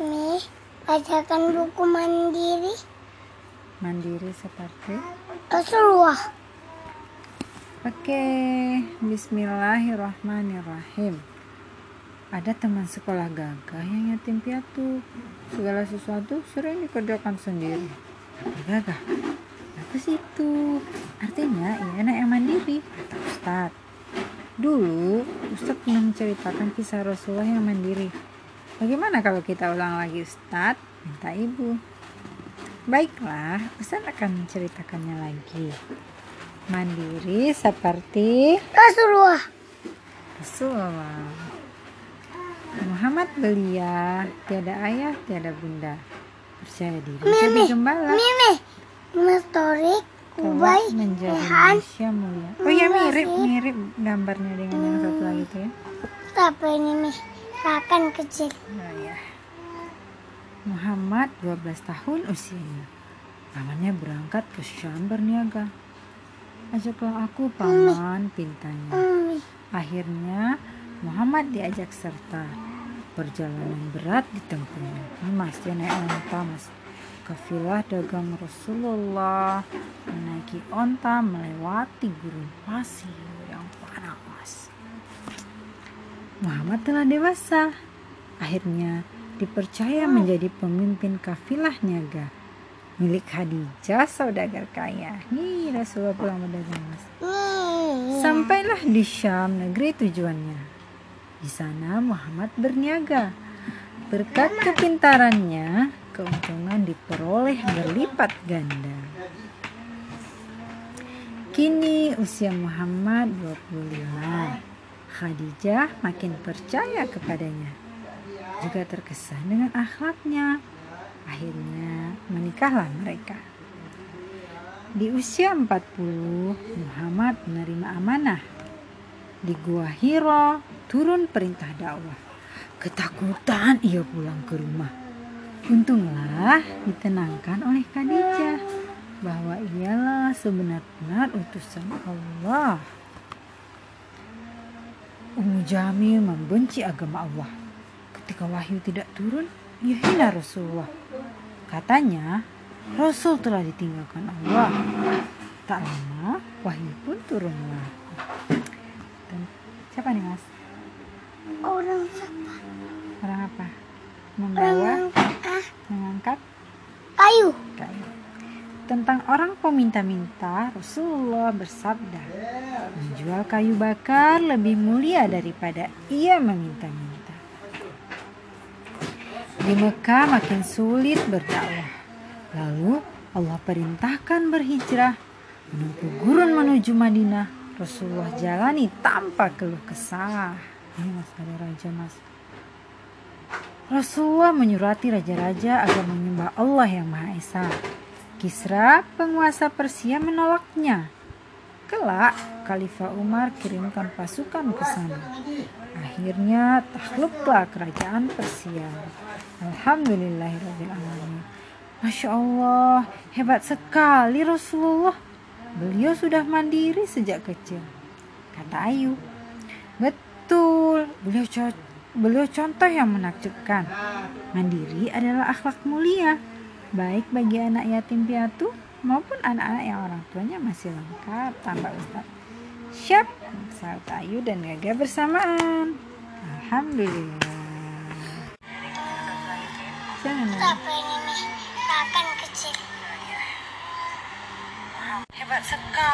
Nih, bacakan buku mandiri Mandiri seperti Rasulullah. Oke, bismillahirrahmanirrahim. Ada teman sekolah gagah yang yatim piatu. Segala sesuatu sering dikerjakan sendiri. Gagah, apa sih itu? Artinya ia anak yang mandiri, kata Ustadz. Dulu, Ustadz pernah menceritakan kisah Rasulullah yang mandiri. Bagaimana kalau kita ulang lagi Ustadz? Minta ibu. Baiklah, Ustadz akan menceritakannya lagi. Mandiri seperti Rasulullah. Rasulullah. Muhammad belia, tiada ayah, tiada bunda. Percaya diri jadi Mimi, gembala. Mimi, Mestorik, Ubay, menjadi Rehan, manusia mulia. Oh ya mirip mirip gambarnya dengan yang satu lagi tuh ya. apa ini nih? Rakan kecil. Nah, ya. Muhammad 12 tahun usianya. Pamannya berangkat ke Syam berniaga. Ajaklah aku paman pintanya. Akhirnya Muhammad diajak serta. Perjalanan berat ditempuhnya. Mas, dia naik onta mas. Kafilah dagang Rasulullah menaiki onta melewati gurun pasir yang panas. Muhammad telah dewasa. Akhirnya dipercaya menjadi pemimpin kafilah niaga milik Khadijah saudagar kaya. Nih Rasulullah pulang berdagang mas. nih. Sampailah di Syam, negeri tujuannya. Di sana Muhammad berniaga. Berkat kepintarannya, keuntungan diperoleh berlipat ganda. Kini usia Muhammad 25. Khadijah makin percaya kepadanya. Juga terkesan dengan akhlaknya. Akhirnya menikahlah mereka. Di usia 40, Muhammad menerima amanah. Di Gua Hiro, turun perintah dakwah. Ketakutan ia pulang ke rumah. Untunglah ditenangkan oleh Khadijah bahwa ialah sebenar-benar utusan Allah. Ummu Jamil membenci agama Allah. Ketika wahyu tidak turun, ia hina Rasulullah. Katanya, Rasul telah ditinggalkan Allah. Tak lama, wahyu pun turunlah. Dan siapa nih mas? Orang siapa? Orang apa? Membawa, ah, mengangkat. Tentang orang peminta-minta, Rasulullah bersabda, menjual kayu bakar lebih mulia daripada ia meminta-minta. Di Mekah makin sulit berdakwah. Lalu Allah perintahkan berhijrah menempuh gurun menuju Madinah. Rasulullah jalani tanpa keluh kesah. Ini mas ada raja mas. Rasulullah menyurati raja-raja agar menyembah Allah yang Maha Esa. Kisra, penguasa Persia menolaknya. Kelak, Khalifah Umar kirimkan pasukan ke sana. Akhirnya takluklah kerajaan Persia. Alhamdulillahirrahmanirrahim. Masya Allah, hebat sekali Rasulullah. Beliau sudah mandiri sejak kecil. Kata Ayu. Betul, beliau co- beliau contoh yang menakjubkan. Mandiri adalah akhlak mulia, baik bagi anak yatim piatu maupun anak-anak yang orang tuanya masih lengkap tambah Ustaz. Siap, saat Ayu dan Gaga bersamaan. Alhamdulillah. Jangan kecil. hebat sekali.